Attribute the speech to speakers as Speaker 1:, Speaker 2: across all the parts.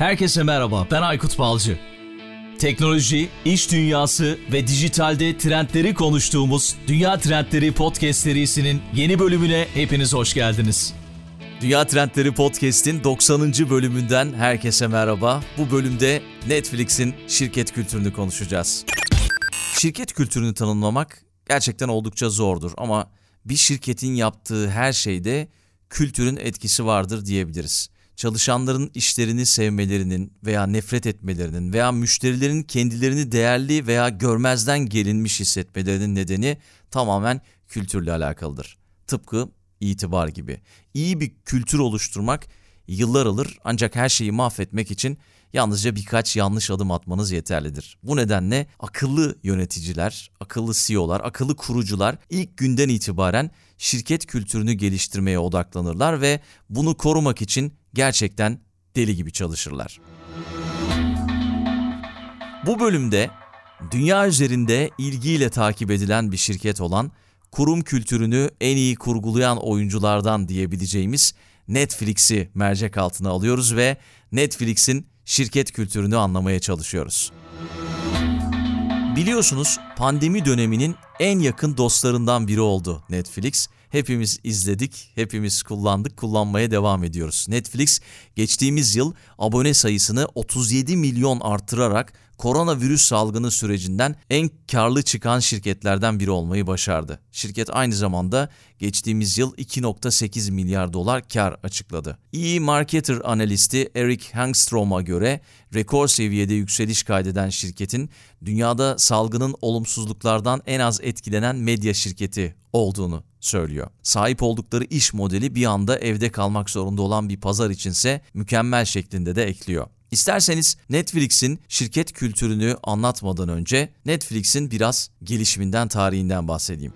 Speaker 1: Herkese merhaba, ben Aykut Balcı. Teknoloji, iş dünyası ve dijitalde trendleri konuştuğumuz Dünya Trendleri Podcast serisinin yeni bölümüne hepiniz hoş geldiniz. Dünya Trendleri Podcast'in 90. bölümünden herkese merhaba. Bu bölümde Netflix'in şirket kültürünü konuşacağız. Şirket kültürünü tanımlamak gerçekten oldukça zordur ama bir şirketin yaptığı her şeyde kültürün etkisi vardır diyebiliriz çalışanların işlerini sevmelerinin veya nefret etmelerinin veya müşterilerin kendilerini değerli veya görmezden gelinmiş hissetmelerinin nedeni tamamen kültürle alakalıdır. Tıpkı itibar gibi. İyi bir kültür oluşturmak yıllar alır ancak her şeyi mahvetmek için yalnızca birkaç yanlış adım atmanız yeterlidir. Bu nedenle akıllı yöneticiler, akıllı CEO'lar, akıllı kurucular ilk günden itibaren şirket kültürünü geliştirmeye odaklanırlar ve bunu korumak için gerçekten deli gibi çalışırlar. Bu bölümde dünya üzerinde ilgiyle takip edilen bir şirket olan kurum kültürünü en iyi kurgulayan oyunculardan diyebileceğimiz Netflix'i mercek altına alıyoruz ve Netflix'in şirket kültürünü anlamaya çalışıyoruz. Biliyorsunuz pandemi döneminin en yakın dostlarından biri oldu Netflix. Hepimiz izledik, hepimiz kullandık, kullanmaya devam ediyoruz. Netflix geçtiğimiz yıl abone sayısını 37 milyon artırarak koronavirüs salgını sürecinden en karlı çıkan şirketlerden biri olmayı başardı. Şirket aynı zamanda geçtiğimiz yıl 2.8 milyar dolar kar açıkladı. İyi marketer analisti Eric Hangstrom'a göre rekor seviyede yükseliş kaydeden şirketin dünyada salgının olumsuzluklardan en az etkilenen medya şirketi olduğunu söylüyor. Sahip oldukları iş modeli bir anda evde kalmak zorunda olan bir pazar içinse mükemmel şeklinde de ekliyor. İsterseniz Netflix'in şirket kültürünü anlatmadan önce Netflix'in biraz gelişiminden tarihinden bahsedeyim.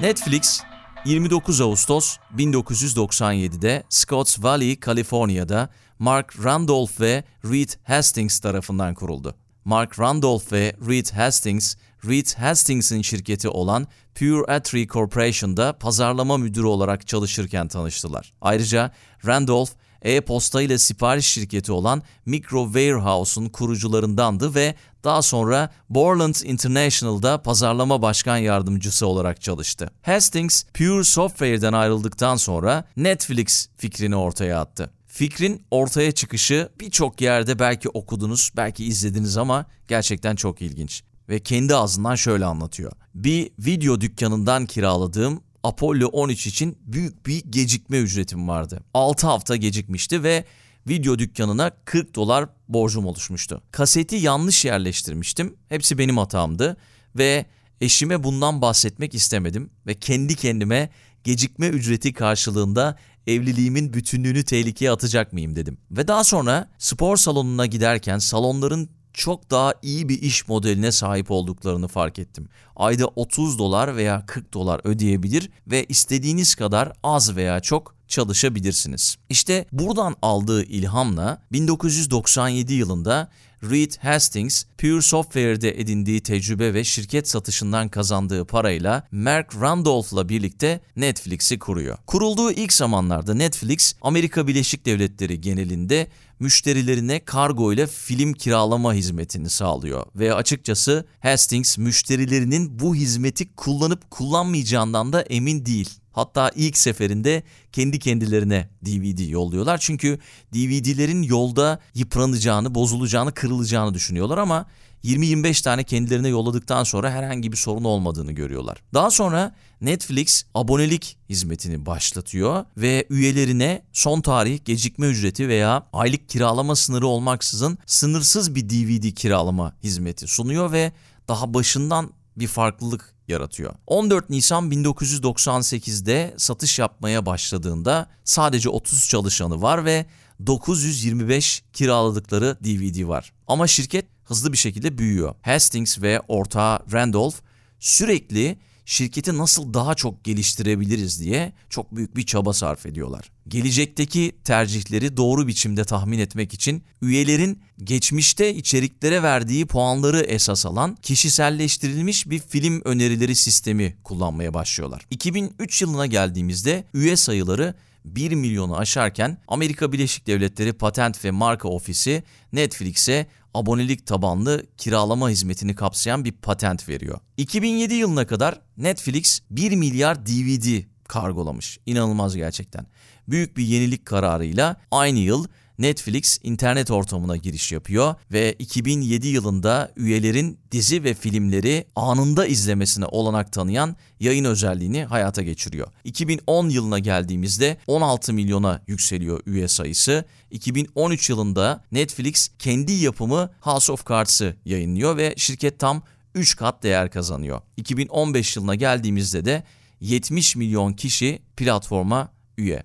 Speaker 1: Netflix 29 Ağustos 1997'de Scotts Valley, Kaliforniya'da Mark Randolph ve Reed Hastings tarafından kuruldu. Mark Randolph ve Reed Hastings, Reed Hastings'in şirketi olan Pure Atri Corporation'da pazarlama müdürü olarak çalışırken tanıştılar. Ayrıca Randolph, e-posta ile sipariş şirketi olan Micro Warehouse'un kurucularındandı ve daha sonra Borland International'da pazarlama başkan yardımcısı olarak çalıştı. Hastings, Pure Software'den ayrıldıktan sonra Netflix fikrini ortaya attı. Fikrin ortaya çıkışı birçok yerde belki okudunuz, belki izlediniz ama gerçekten çok ilginç. Ve kendi ağzından şöyle anlatıyor. Bir video dükkanından kiraladığım Apollo 13 için büyük bir gecikme ücretim vardı. 6 hafta gecikmişti ve video dükkanına 40 dolar borcum oluşmuştu. Kaseti yanlış yerleştirmiştim. Hepsi benim hatamdı ve eşime bundan bahsetmek istemedim ve kendi kendime gecikme ücreti karşılığında evliliğimin bütünlüğünü tehlikeye atacak mıyım dedim. Ve daha sonra spor salonuna giderken salonların çok daha iyi bir iş modeline sahip olduklarını fark ettim. Ayda 30 dolar veya 40 dolar ödeyebilir ve istediğiniz kadar az veya çok çalışabilirsiniz. İşte buradan aldığı ilhamla 1997 yılında Reed Hastings, Pure Software'de edindiği tecrübe ve şirket satışından kazandığı parayla Mark Randolph'la birlikte Netflix'i kuruyor. Kurulduğu ilk zamanlarda Netflix, Amerika Birleşik Devletleri genelinde müşterilerine kargo ile film kiralama hizmetini sağlıyor ve açıkçası Hastings müşterilerinin bu hizmeti kullanıp kullanmayacağından da emin değil. Hatta ilk seferinde kendi kendilerine DVD yolluyorlar. Çünkü DVD'lerin yolda yıpranacağını, bozulacağını, kırılacağını düşünüyorlar ama 20-25 tane kendilerine yolladıktan sonra herhangi bir sorun olmadığını görüyorlar. Daha sonra Netflix abonelik hizmetini başlatıyor ve üyelerine son tarih gecikme ücreti veya aylık kiralama sınırı olmaksızın sınırsız bir DVD kiralama hizmeti sunuyor ve daha başından bir farklılık yaratıyor. 14 Nisan 1998'de satış yapmaya başladığında sadece 30 çalışanı var ve 925 kiraladıkları DVD var. Ama şirket hızlı bir şekilde büyüyor. Hastings ve ortağı Randolph sürekli şirketi nasıl daha çok geliştirebiliriz diye çok büyük bir çaba sarf ediyorlar. Gelecekteki tercihleri doğru biçimde tahmin etmek için üyelerin geçmişte içeriklere verdiği puanları esas alan kişiselleştirilmiş bir film önerileri sistemi kullanmaya başlıyorlar. 2003 yılına geldiğimizde üye sayıları 1 milyonu aşarken Amerika Birleşik Devletleri Patent ve Marka Ofisi Netflix'e abonelik tabanlı kiralama hizmetini kapsayan bir patent veriyor. 2007 yılına kadar Netflix 1 milyar DVD kargolamış. İnanılmaz gerçekten. Büyük bir yenilik kararıyla aynı yıl Netflix internet ortamına giriş yapıyor ve 2007 yılında üyelerin dizi ve filmleri anında izlemesine olanak tanıyan yayın özelliğini hayata geçiriyor. 2010 yılına geldiğimizde 16 milyona yükseliyor üye sayısı. 2013 yılında Netflix kendi yapımı House of Cards'ı yayınlıyor ve şirket tam 3 kat değer kazanıyor. 2015 yılına geldiğimizde de 70 milyon kişi platforma üye.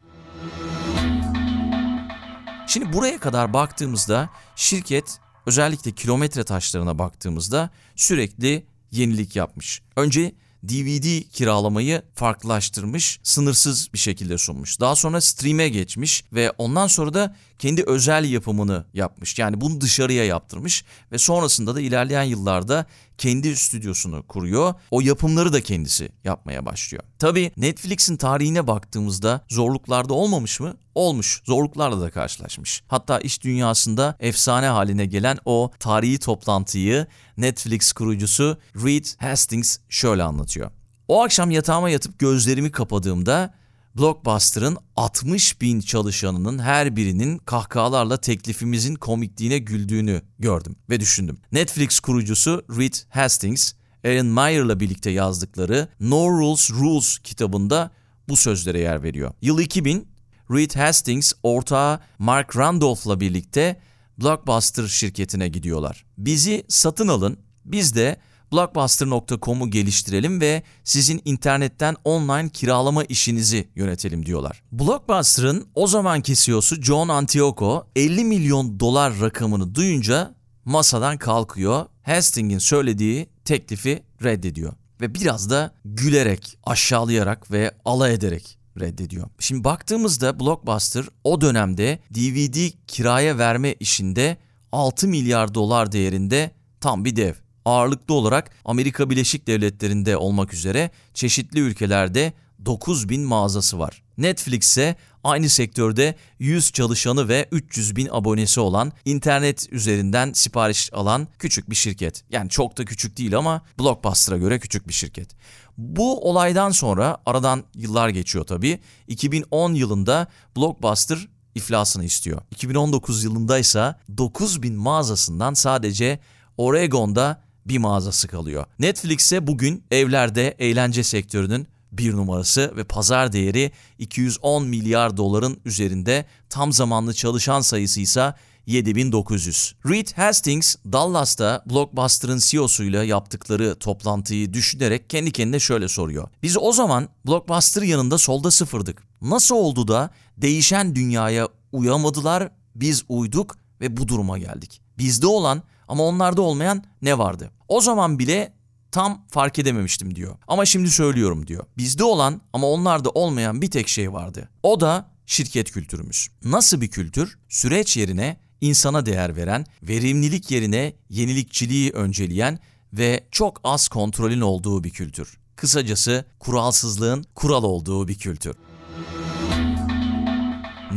Speaker 1: Şimdi buraya kadar baktığımızda şirket özellikle kilometre taşlarına baktığımızda sürekli yenilik yapmış. Önce DVD kiralamayı farklılaştırmış, sınırsız bir şekilde sunmuş. Daha sonra stream'e geçmiş ve ondan sonra da kendi özel yapımını yapmış. Yani bunu dışarıya yaptırmış ve sonrasında da ilerleyen yıllarda kendi stüdyosunu kuruyor. O yapımları da kendisi yapmaya başlıyor. Tabii Netflix'in tarihine baktığımızda zorluklarda olmamış mı? Olmuş. Zorluklarla da karşılaşmış. Hatta iş dünyasında efsane haline gelen o tarihi toplantıyı Netflix kurucusu Reed Hastings şöyle anlatıyor. O akşam yatağıma yatıp gözlerimi kapadığımda Blockbuster'ın 60 bin çalışanının her birinin kahkahalarla teklifimizin komikliğine güldüğünü gördüm ve düşündüm. Netflix kurucusu Reed Hastings, Aaron Meyer'la birlikte yazdıkları No Rules Rules kitabında bu sözlere yer veriyor. Yıl 2000, Reed Hastings ortağı Mark Randolph'la birlikte Blockbuster şirketine gidiyorlar. Bizi satın alın, biz de blockbuster.com'u geliştirelim ve sizin internetten online kiralama işinizi yönetelim diyorlar. Blockbuster'ın o zamanki CEO'su John Antioco 50 milyon dolar rakamını duyunca masadan kalkıyor. Hastings'in söylediği teklifi reddediyor ve biraz da gülerek, aşağılayarak ve alay ederek reddediyor. Şimdi baktığımızda Blockbuster o dönemde DVD kiraya verme işinde 6 milyar dolar değerinde tam bir dev ağırlıklı olarak Amerika Birleşik Devletleri'nde olmak üzere çeşitli ülkelerde 9 bin mağazası var. Netflix ise aynı sektörde 100 çalışanı ve 300 bin abonesi olan internet üzerinden sipariş alan küçük bir şirket. Yani çok da küçük değil ama Blockbuster'a göre küçük bir şirket. Bu olaydan sonra aradan yıllar geçiyor tabii. 2010 yılında Blockbuster iflasını istiyor. 2019 yılında ise 9 bin mağazasından sadece Oregon'da bir mağazası kalıyor. Netflix ise bugün evlerde eğlence sektörünün bir numarası ve pazar değeri 210 milyar doların üzerinde tam zamanlı çalışan sayısı ise 7900. Reed Hastings, Dallas'ta Blockbuster'ın CEO'suyla yaptıkları toplantıyı düşünerek kendi kendine şöyle soruyor. Biz o zaman Blockbuster yanında solda sıfırdık. Nasıl oldu da değişen dünyaya uyamadılar, biz uyduk ve bu duruma geldik. Bizde olan ama onlarda olmayan ne vardı? O zaman bile tam fark edememiştim diyor. Ama şimdi söylüyorum diyor. Bizde olan ama onlarda olmayan bir tek şey vardı. O da şirket kültürümüz. Nasıl bir kültür? Süreç yerine insana değer veren, verimlilik yerine yenilikçiliği önceleyen ve çok az kontrolün olduğu bir kültür. Kısacası kuralsızlığın kural olduğu bir kültür.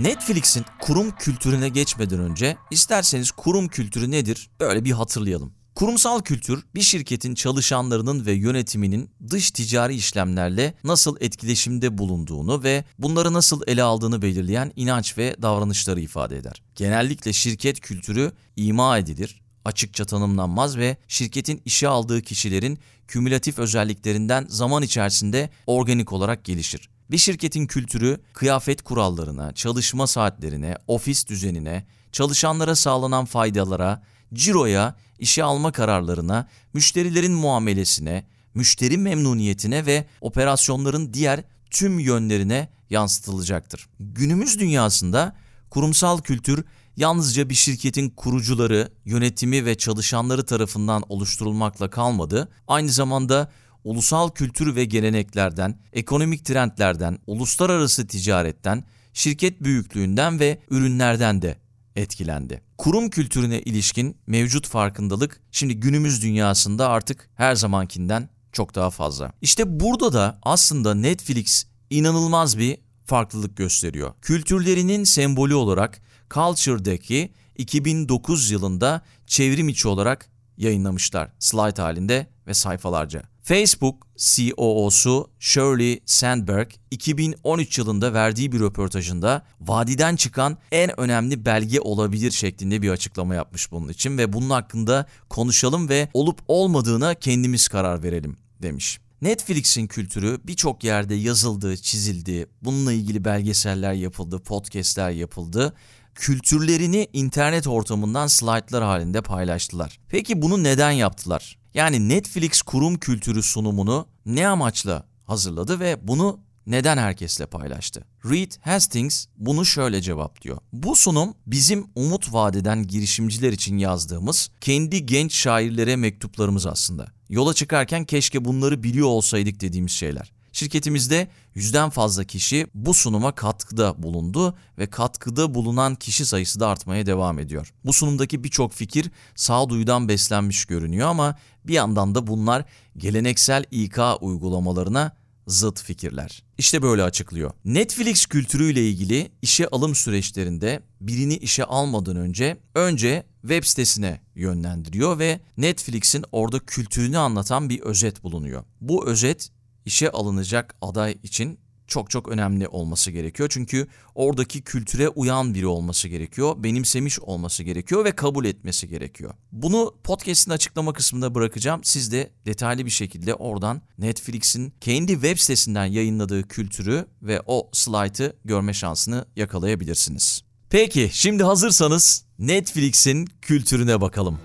Speaker 1: Netflix'in kurum kültürüne geçmeden önce isterseniz kurum kültürü nedir böyle bir hatırlayalım. Kurumsal kültür bir şirketin çalışanlarının ve yönetiminin dış ticari işlemlerle nasıl etkileşimde bulunduğunu ve bunları nasıl ele aldığını belirleyen inanç ve davranışları ifade eder. Genellikle şirket kültürü ima edilir, açıkça tanımlanmaz ve şirketin işe aldığı kişilerin kümülatif özelliklerinden zaman içerisinde organik olarak gelişir. Bir şirketin kültürü kıyafet kurallarına, çalışma saatlerine, ofis düzenine, çalışanlara sağlanan faydalara, ciroya, işe alma kararlarına, müşterilerin muamelesine, müşteri memnuniyetine ve operasyonların diğer tüm yönlerine yansıtılacaktır. Günümüz dünyasında kurumsal kültür yalnızca bir şirketin kurucuları, yönetimi ve çalışanları tarafından oluşturulmakla kalmadı, aynı zamanda ulusal kültür ve geleneklerden, ekonomik trendlerden, uluslararası ticaretten, şirket büyüklüğünden ve ürünlerden de etkilendi. Kurum kültürüne ilişkin mevcut farkındalık şimdi günümüz dünyasında artık her zamankinden çok daha fazla. İşte burada da aslında Netflix inanılmaz bir farklılık gösteriyor. Kültürlerinin sembolü olarak Culture'daki 2009 yılında çevrim içi olarak yayınlamışlar slide halinde ve sayfalarca. Facebook COO'su Shirley Sandberg 2013 yılında verdiği bir röportajında vadiden çıkan en önemli belge olabilir şeklinde bir açıklama yapmış bunun için ve bunun hakkında konuşalım ve olup olmadığına kendimiz karar verelim demiş. Netflix'in kültürü birçok yerde yazıldı, çizildi, bununla ilgili belgeseller yapıldı, podcastler yapıldı kültürlerini internet ortamından slaytlar halinde paylaştılar. Peki bunu neden yaptılar? Yani Netflix kurum kültürü sunumunu ne amaçla hazırladı ve bunu neden herkesle paylaştı? Reed Hastings bunu şöyle cevaplıyor. Bu sunum bizim umut vadeden girişimciler için yazdığımız kendi genç şairlere mektuplarımız aslında. Yola çıkarken keşke bunları biliyor olsaydık dediğimiz şeyler. Şirketimizde yüzden fazla kişi bu sunuma katkıda bulundu ve katkıda bulunan kişi sayısı da artmaya devam ediyor. Bu sunumdaki birçok fikir sağduyudan beslenmiş görünüyor ama bir yandan da bunlar geleneksel İK uygulamalarına zıt fikirler. İşte böyle açıklıyor. Netflix kültürüyle ilgili işe alım süreçlerinde birini işe almadan önce önce web sitesine yönlendiriyor ve Netflix'in orada kültürünü anlatan bir özet bulunuyor. Bu özet işe alınacak aday için çok çok önemli olması gerekiyor. Çünkü oradaki kültüre uyan biri olması gerekiyor, benimsemiş olması gerekiyor ve kabul etmesi gerekiyor. Bunu podcast'in açıklama kısmında bırakacağım. Siz de detaylı bir şekilde oradan Netflix'in kendi web sitesinden yayınladığı kültürü ve o slaytı görme şansını yakalayabilirsiniz. Peki şimdi hazırsanız Netflix'in kültürüne bakalım.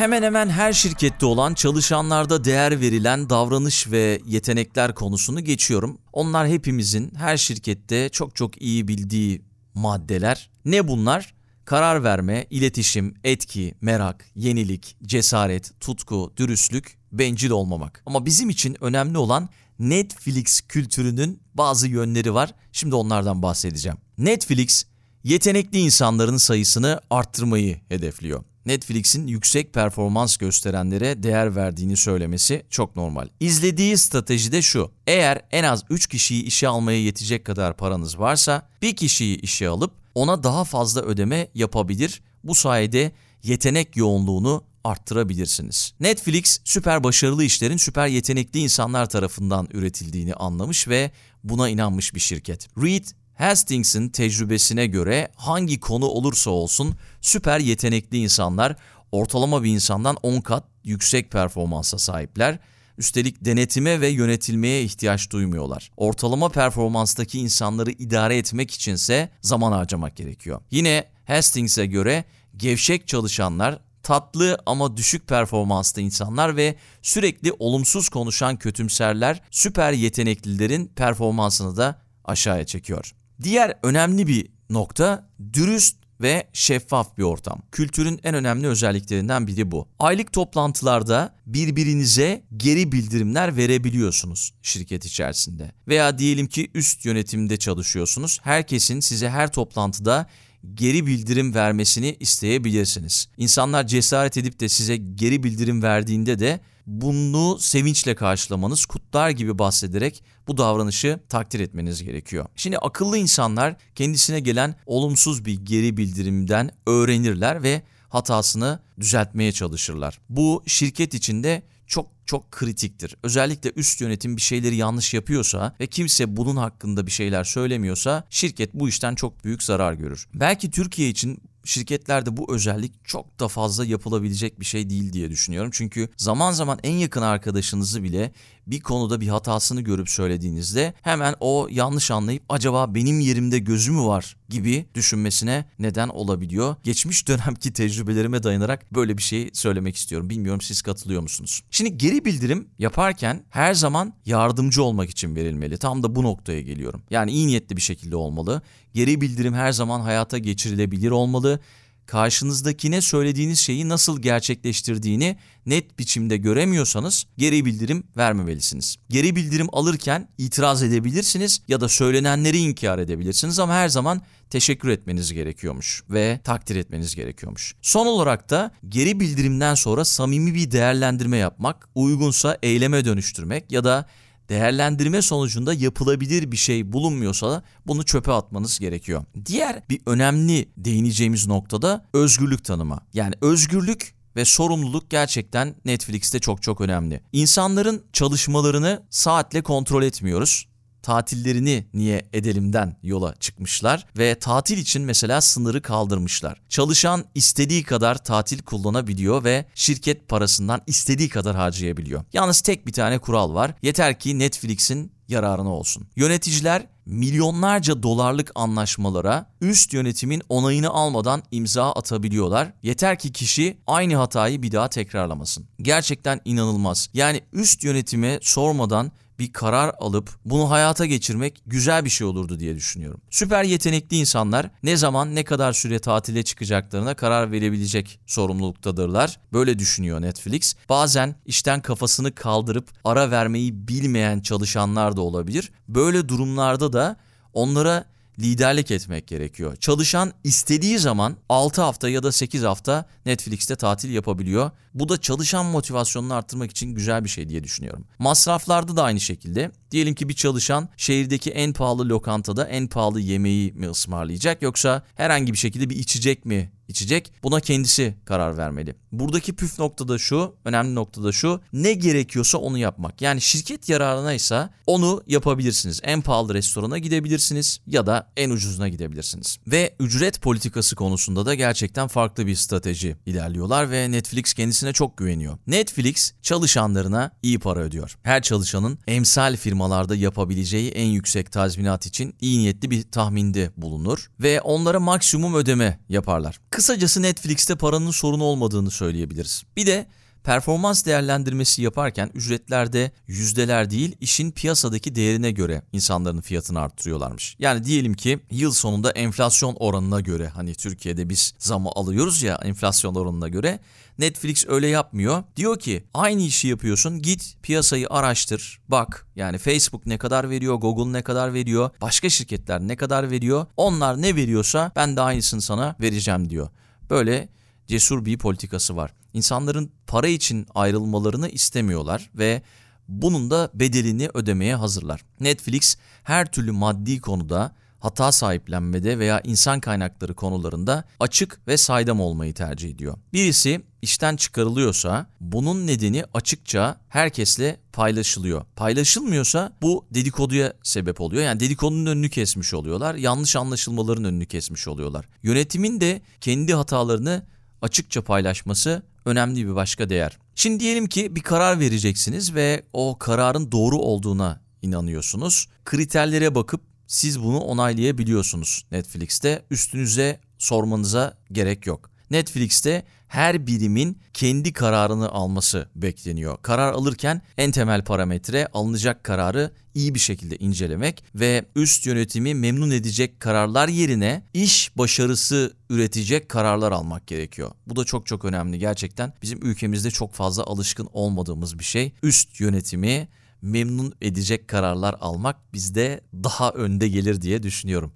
Speaker 1: Hemen hemen her şirkette olan çalışanlarda değer verilen davranış ve yetenekler konusunu geçiyorum. Onlar hepimizin her şirkette çok çok iyi bildiği maddeler. Ne bunlar? Karar verme, iletişim, etki, merak, yenilik, cesaret, tutku, dürüstlük, bencil olmamak. Ama bizim için önemli olan Netflix kültürünün bazı yönleri var. Şimdi onlardan bahsedeceğim. Netflix yetenekli insanların sayısını arttırmayı hedefliyor. Netflix'in yüksek performans gösterenlere değer verdiğini söylemesi çok normal. İzlediği strateji de şu. Eğer en az 3 kişiyi işe almaya yetecek kadar paranız varsa bir kişiyi işe alıp ona daha fazla ödeme yapabilir. Bu sayede yetenek yoğunluğunu arttırabilirsiniz. Netflix süper başarılı işlerin süper yetenekli insanlar tarafından üretildiğini anlamış ve buna inanmış bir şirket. Reed Hastings'in tecrübesine göre hangi konu olursa olsun süper yetenekli insanlar ortalama bir insandan 10 kat yüksek performansa sahipler. Üstelik denetime ve yönetilmeye ihtiyaç duymuyorlar. Ortalama performanstaki insanları idare etmek içinse zaman harcamak gerekiyor. Yine Hastings'e göre gevşek çalışanlar tatlı ama düşük performanslı insanlar ve sürekli olumsuz konuşan kötümserler süper yeteneklilerin performansını da aşağıya çekiyor. Diğer önemli bir nokta dürüst ve şeffaf bir ortam. Kültürün en önemli özelliklerinden biri bu. Aylık toplantılarda birbirinize geri bildirimler verebiliyorsunuz şirket içerisinde. Veya diyelim ki üst yönetimde çalışıyorsunuz. Herkesin size her toplantıda geri bildirim vermesini isteyebilirsiniz. İnsanlar cesaret edip de size geri bildirim verdiğinde de bunu sevinçle karşılamanız, kutlar gibi bahsederek bu davranışı takdir etmeniz gerekiyor. Şimdi akıllı insanlar kendisine gelen olumsuz bir geri bildirimden öğrenirler ve hatasını düzeltmeye çalışırlar. Bu şirket içinde çok çok kritiktir. Özellikle üst yönetim bir şeyleri yanlış yapıyorsa ve kimse bunun hakkında bir şeyler söylemiyorsa şirket bu işten çok büyük zarar görür. Belki Türkiye için şirketlerde bu özellik çok da fazla yapılabilecek bir şey değil diye düşünüyorum. Çünkü zaman zaman en yakın arkadaşınızı bile bir konuda bir hatasını görüp söylediğinizde hemen o yanlış anlayıp acaba benim yerimde gözü mü var gibi düşünmesine neden olabiliyor. Geçmiş dönemki tecrübelerime dayanarak böyle bir şey söylemek istiyorum. Bilmiyorum siz katılıyor musunuz? Şimdi geri bildirim yaparken her zaman yardımcı olmak için verilmeli. Tam da bu noktaya geliyorum. Yani iyi niyetli bir şekilde olmalı. Geri bildirim her zaman hayata geçirilebilir olmalı karşınızdakine söylediğiniz şeyi nasıl gerçekleştirdiğini net biçimde göremiyorsanız geri bildirim vermemelisiniz. Geri bildirim alırken itiraz edebilirsiniz ya da söylenenleri inkar edebilirsiniz ama her zaman teşekkür etmeniz gerekiyormuş ve takdir etmeniz gerekiyormuş. Son olarak da geri bildirimden sonra samimi bir değerlendirme yapmak, uygunsa eyleme dönüştürmek ya da değerlendirme sonucunda yapılabilir bir şey bulunmuyorsa bunu çöpe atmanız gerekiyor. Diğer bir önemli değineceğimiz noktada özgürlük tanımı. Yani özgürlük ve sorumluluk gerçekten Netflix'te çok çok önemli. İnsanların çalışmalarını saatle kontrol etmiyoruz tatillerini niye edelimden yola çıkmışlar ve tatil için mesela sınırı kaldırmışlar. Çalışan istediği kadar tatil kullanabiliyor ve şirket parasından istediği kadar harcayabiliyor. Yalnız tek bir tane kural var. Yeter ki Netflix'in yararına olsun. Yöneticiler milyonlarca dolarlık anlaşmalara üst yönetimin onayını almadan imza atabiliyorlar. Yeter ki kişi aynı hatayı bir daha tekrarlamasın. Gerçekten inanılmaz. Yani üst yönetime sormadan bir karar alıp bunu hayata geçirmek güzel bir şey olurdu diye düşünüyorum. Süper yetenekli insanlar ne zaman ne kadar süre tatile çıkacaklarına karar verebilecek sorumluluktadırlar. Böyle düşünüyor Netflix. Bazen işten kafasını kaldırıp ara vermeyi bilmeyen çalışanlar da olabilir. Böyle durumlarda da onlara liderlik etmek gerekiyor. Çalışan istediği zaman 6 hafta ya da 8 hafta Netflix'te tatil yapabiliyor. Bu da çalışan motivasyonunu arttırmak için güzel bir şey diye düşünüyorum. Masraflarda da aynı şekilde. Diyelim ki bir çalışan şehirdeki en pahalı lokantada en pahalı yemeği mi ısmarlayacak yoksa herhangi bir şekilde bir içecek mi içecek. Buna kendisi karar vermeli. Buradaki püf noktada şu, önemli noktada şu. Ne gerekiyorsa onu yapmak. Yani şirket yararına ise onu yapabilirsiniz. En pahalı restorana gidebilirsiniz ya da en ucuzuna gidebilirsiniz. Ve ücret politikası konusunda da gerçekten farklı bir strateji ilerliyorlar ve Netflix kendisine çok güveniyor. Netflix çalışanlarına iyi para ödüyor. Her çalışanın emsal firmalarda yapabileceği en yüksek tazminat için iyi niyetli bir tahminde bulunur ve onlara maksimum ödeme yaparlar. Kısacası Netflix'te paranın sorunu olmadığını söyleyebiliriz. Bir de performans değerlendirmesi yaparken ücretlerde yüzdeler değil işin piyasadaki değerine göre insanların fiyatını arttırıyorlarmış. Yani diyelim ki yıl sonunda enflasyon oranına göre hani Türkiye'de biz zamı alıyoruz ya enflasyon oranına göre Netflix öyle yapmıyor. Diyor ki aynı işi yapıyorsun git piyasayı araştır bak yani Facebook ne kadar veriyor Google ne kadar veriyor başka şirketler ne kadar veriyor onlar ne veriyorsa ben de aynısını sana vereceğim diyor. Böyle cesur bir politikası var. İnsanların para için ayrılmalarını istemiyorlar ve bunun da bedelini ödemeye hazırlar. Netflix her türlü maddi konuda hata sahiplenmede veya insan kaynakları konularında açık ve saydam olmayı tercih ediyor. Birisi işten çıkarılıyorsa bunun nedeni açıkça herkesle paylaşılıyor. Paylaşılmıyorsa bu dedikoduya sebep oluyor. Yani dedikodunun önünü kesmiş oluyorlar. Yanlış anlaşılmaların önünü kesmiş oluyorlar. Yönetimin de kendi hatalarını açıkça paylaşması önemli bir başka değer. Şimdi diyelim ki bir karar vereceksiniz ve o kararın doğru olduğuna inanıyorsunuz. Kriterlere bakıp siz bunu onaylayabiliyorsunuz Netflix'te. Üstünüze sormanıza gerek yok. Netflix'te her birimin kendi kararını alması bekleniyor. Karar alırken en temel parametre alınacak kararı iyi bir şekilde incelemek ve üst yönetimi memnun edecek kararlar yerine iş başarısı üretecek kararlar almak gerekiyor. Bu da çok çok önemli gerçekten. Bizim ülkemizde çok fazla alışkın olmadığımız bir şey. Üst yönetimi memnun edecek kararlar almak bizde daha önde gelir diye düşünüyorum.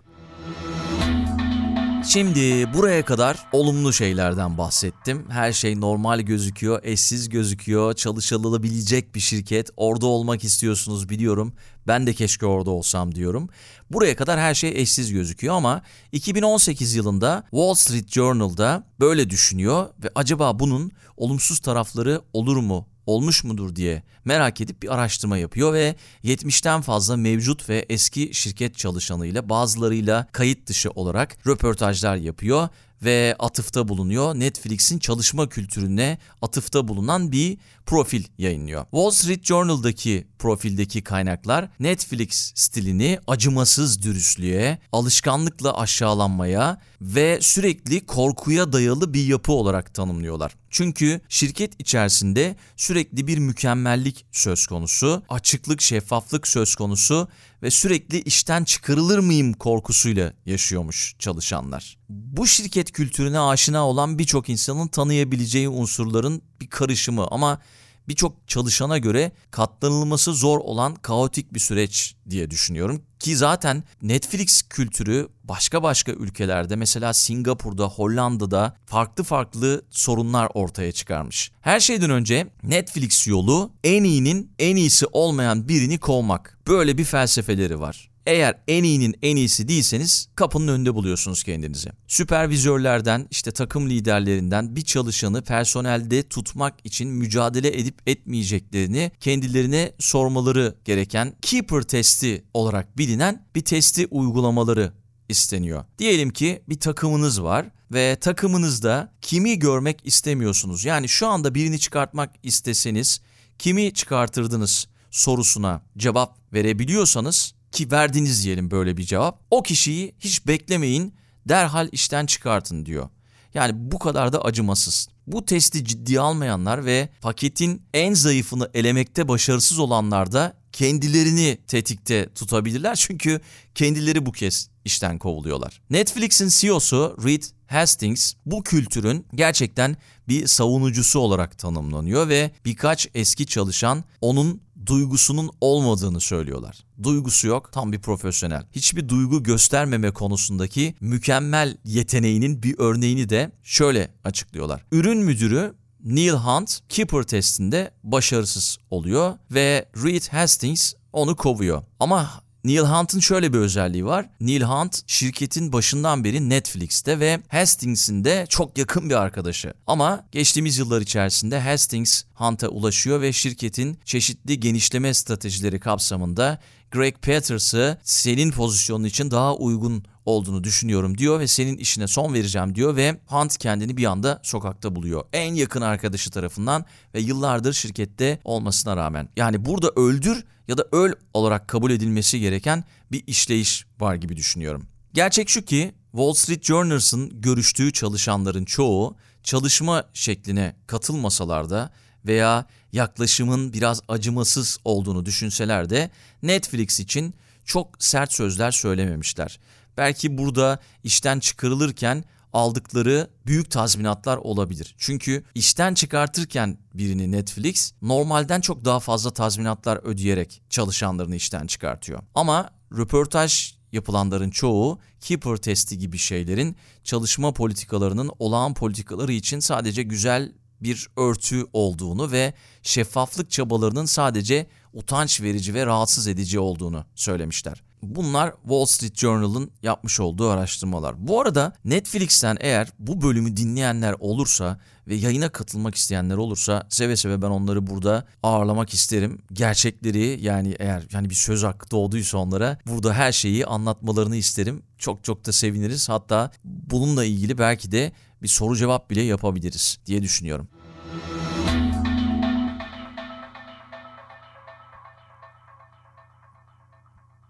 Speaker 1: Şimdi buraya kadar olumlu şeylerden bahsettim. Her şey normal gözüküyor, eşsiz gözüküyor, çalışılabilecek bir şirket. Orada olmak istiyorsunuz biliyorum. Ben de keşke orada olsam diyorum. Buraya kadar her şey eşsiz gözüküyor ama 2018 yılında Wall Street Journal'da böyle düşünüyor ve acaba bunun olumsuz tarafları olur mu olmuş mudur diye merak edip bir araştırma yapıyor ve 70'ten fazla mevcut ve eski şirket çalışanıyla bazılarıyla kayıt dışı olarak röportajlar yapıyor ve atıfta bulunuyor. Netflix'in çalışma kültürüne atıfta bulunan bir profil yayınlıyor. Wall Street Journal'daki profildeki kaynaklar Netflix stilini acımasız dürüstlüğe, alışkanlıkla aşağılanmaya ve sürekli korkuya dayalı bir yapı olarak tanımlıyorlar. Çünkü şirket içerisinde sürekli bir mükemmellik söz konusu, açıklık, şeffaflık söz konusu ve sürekli işten çıkarılır mıyım korkusuyla yaşıyormuş çalışanlar. Bu şirket kültürüne aşina olan birçok insanın tanıyabileceği unsurların bir karışımı ama birçok çalışana göre katlanılması zor olan kaotik bir süreç diye düşünüyorum. Ki zaten Netflix kültürü başka başka ülkelerde mesela Singapur'da, Hollanda'da farklı farklı sorunlar ortaya çıkarmış. Her şeyden önce Netflix yolu en iyinin en iyisi olmayan birini kovmak. Böyle bir felsefeleri var. Eğer en iyinin en iyisi değilseniz kapının önünde buluyorsunuz kendinizi. Süpervizörlerden, işte takım liderlerinden bir çalışanı personelde tutmak için mücadele edip etmeyeceklerini kendilerine sormaları gereken Keeper testi olarak bilinen bir testi uygulamaları isteniyor. Diyelim ki bir takımınız var ve takımınızda kimi görmek istemiyorsunuz? Yani şu anda birini çıkartmak isteseniz kimi çıkartırdınız sorusuna cevap verebiliyorsanız ki verdiniz diyelim böyle bir cevap. O kişiyi hiç beklemeyin derhal işten çıkartın diyor. Yani bu kadar da acımasız. Bu testi ciddiye almayanlar ve paketin en zayıfını elemekte başarısız olanlar da kendilerini tetikte tutabilirler. Çünkü kendileri bu kez işten kovuluyorlar. Netflix'in CEO'su Reed Hastings bu kültürün gerçekten bir savunucusu olarak tanımlanıyor ve birkaç eski çalışan onun duygusunun olmadığını söylüyorlar. Duygusu yok, tam bir profesyonel. Hiçbir duygu göstermeme konusundaki mükemmel yeteneğinin bir örneğini de şöyle açıklıyorlar. Ürün müdürü Neil Hunt Keeper testinde başarısız oluyor ve Reed Hastings onu kovuyor. Ama Neil Hunt'ın şöyle bir özelliği var. Neil Hunt şirketin başından beri Netflix'te ve Hastings'in de çok yakın bir arkadaşı. Ama geçtiğimiz yıllar içerisinde Hastings Hunt'a ulaşıyor ve şirketin çeşitli genişleme stratejileri kapsamında Greg Peters'ı senin pozisyonun için daha uygun olduğunu düşünüyorum diyor ve senin işine son vereceğim diyor ve Hunt kendini bir anda sokakta buluyor. En yakın arkadaşı tarafından ve yıllardır şirkette olmasına rağmen. Yani burada öldür ya da öl olarak kabul edilmesi gereken bir işleyiş var gibi düşünüyorum. Gerçek şu ki Wall Street Journals'ın görüştüğü çalışanların çoğu çalışma şekline katılmasalar da veya yaklaşımın biraz acımasız olduğunu düşünseler de Netflix için çok sert sözler söylememişler. Belki burada işten çıkarılırken aldıkları büyük tazminatlar olabilir. Çünkü işten çıkartırken birini Netflix normalden çok daha fazla tazminatlar ödeyerek çalışanlarını işten çıkartıyor. Ama röportaj yapılanların çoğu Keeper testi gibi şeylerin çalışma politikalarının olağan politikaları için sadece güzel bir örtü olduğunu ve şeffaflık çabalarının sadece utanç verici ve rahatsız edici olduğunu söylemişler. Bunlar Wall Street Journal'ın yapmış olduğu araştırmalar. Bu arada Netflix'ten eğer bu bölümü dinleyenler olursa ve yayına katılmak isteyenler olursa seve seve ben onları burada ağırlamak isterim. Gerçekleri yani eğer yani bir söz hakkı doğduysa onlara burada her şeyi anlatmalarını isterim. Çok çok da seviniriz. Hatta bununla ilgili belki de bir soru cevap bile yapabiliriz diye düşünüyorum.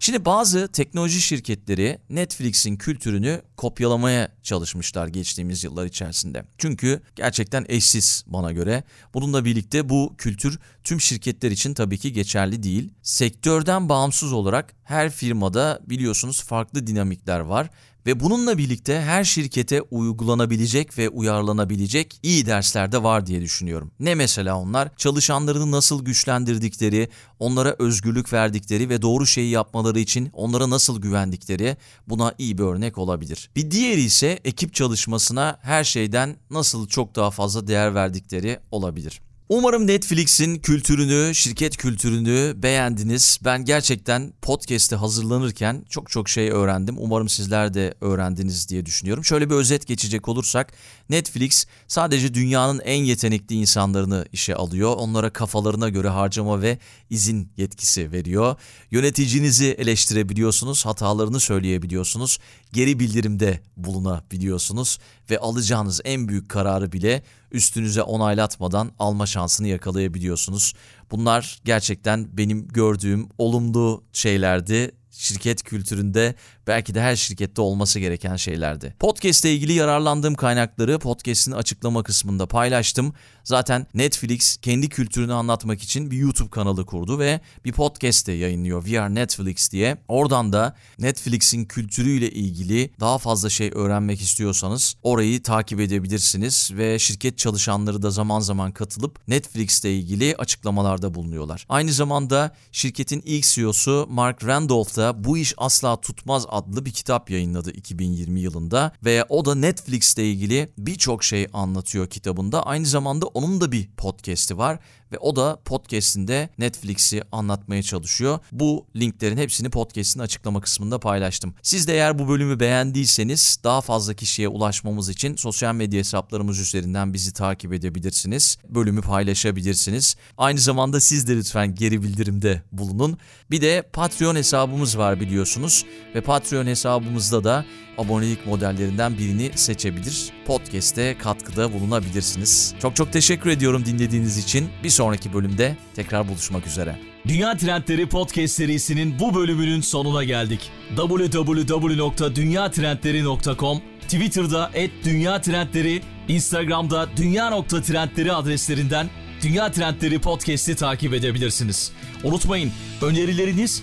Speaker 1: Şimdi bazı teknoloji şirketleri Netflix'in kültürünü kopyalamaya çalışmışlar geçtiğimiz yıllar içerisinde. Çünkü gerçekten eşsiz bana göre. Bununla birlikte bu kültür tüm şirketler için tabii ki geçerli değil. Sektörden bağımsız olarak her firmada biliyorsunuz farklı dinamikler var ve bununla birlikte her şirkete uygulanabilecek ve uyarlanabilecek iyi dersler de var diye düşünüyorum. Ne mesela onlar? Çalışanlarını nasıl güçlendirdikleri, onlara özgürlük verdikleri ve doğru şeyi yapmaları için onlara nasıl güvendikleri buna iyi bir örnek olabilir. Bir diğeri ise ekip çalışmasına her şeyden nasıl çok daha fazla değer verdikleri olabilir. Umarım Netflix'in kültürünü, şirket kültürünü beğendiniz. Ben gerçekten podcast'e hazırlanırken çok çok şey öğrendim. Umarım sizler de öğrendiniz diye düşünüyorum. Şöyle bir özet geçecek olursak Netflix sadece dünyanın en yetenekli insanlarını işe alıyor. Onlara kafalarına göre harcama ve izin yetkisi veriyor. Yöneticinizi eleştirebiliyorsunuz, hatalarını söyleyebiliyorsunuz, geri bildirimde bulunabiliyorsunuz ve alacağınız en büyük kararı bile üstünüze onaylatmadan alma şansını yakalayabiliyorsunuz. Bunlar gerçekten benim gördüğüm olumlu şeylerdi şirket kültüründe belki de her şirkette olması gereken şeylerdi. Podcast ile ilgili yararlandığım kaynakları podcast'in açıklama kısmında paylaştım. Zaten Netflix kendi kültürünü anlatmak için bir YouTube kanalı kurdu ve bir podcast de yayınlıyor We Are Netflix diye. Oradan da Netflix'in kültürüyle ilgili daha fazla şey öğrenmek istiyorsanız orayı takip edebilirsiniz ve şirket çalışanları da zaman zaman katılıp Netflix ile ilgili açıklamalarda bulunuyorlar. Aynı zamanda şirketin ilk CEO'su Mark Randolph da Bu İş Asla Tutmaz adlı bir kitap yayınladı 2020 yılında ve o da Netflix ile ilgili birçok şey anlatıyor kitabında. Aynı zamanda onun da bir podcast'i var ve o da podcast'inde Netflix'i anlatmaya çalışıyor. Bu linklerin hepsini podcast'in açıklama kısmında paylaştım. Siz de eğer bu bölümü beğendiyseniz daha fazla kişiye ulaşmamız için sosyal medya hesaplarımız üzerinden bizi takip edebilirsiniz. Bölümü paylaşabilirsiniz. Aynı zamanda siz de lütfen geri bildirimde bulunun. Bir de Patreon hesabımız var biliyorsunuz ve Patreon hesabımızda da abonelik modellerinden birini seçebilir. Podcast'e katkıda bulunabilirsiniz. Çok çok teşekkür ediyorum dinlediğiniz için. Bir sonraki bölümde tekrar buluşmak üzere.
Speaker 2: Dünya Trendleri Podcast serisinin bu bölümünün sonuna geldik. www.dünyatrendleri.com Twitter'da @dünyatrendleri, Instagram'da dünya.trendleri adreslerinden Dünya Trendleri Podcast'i takip edebilirsiniz. Unutmayın önerileriniz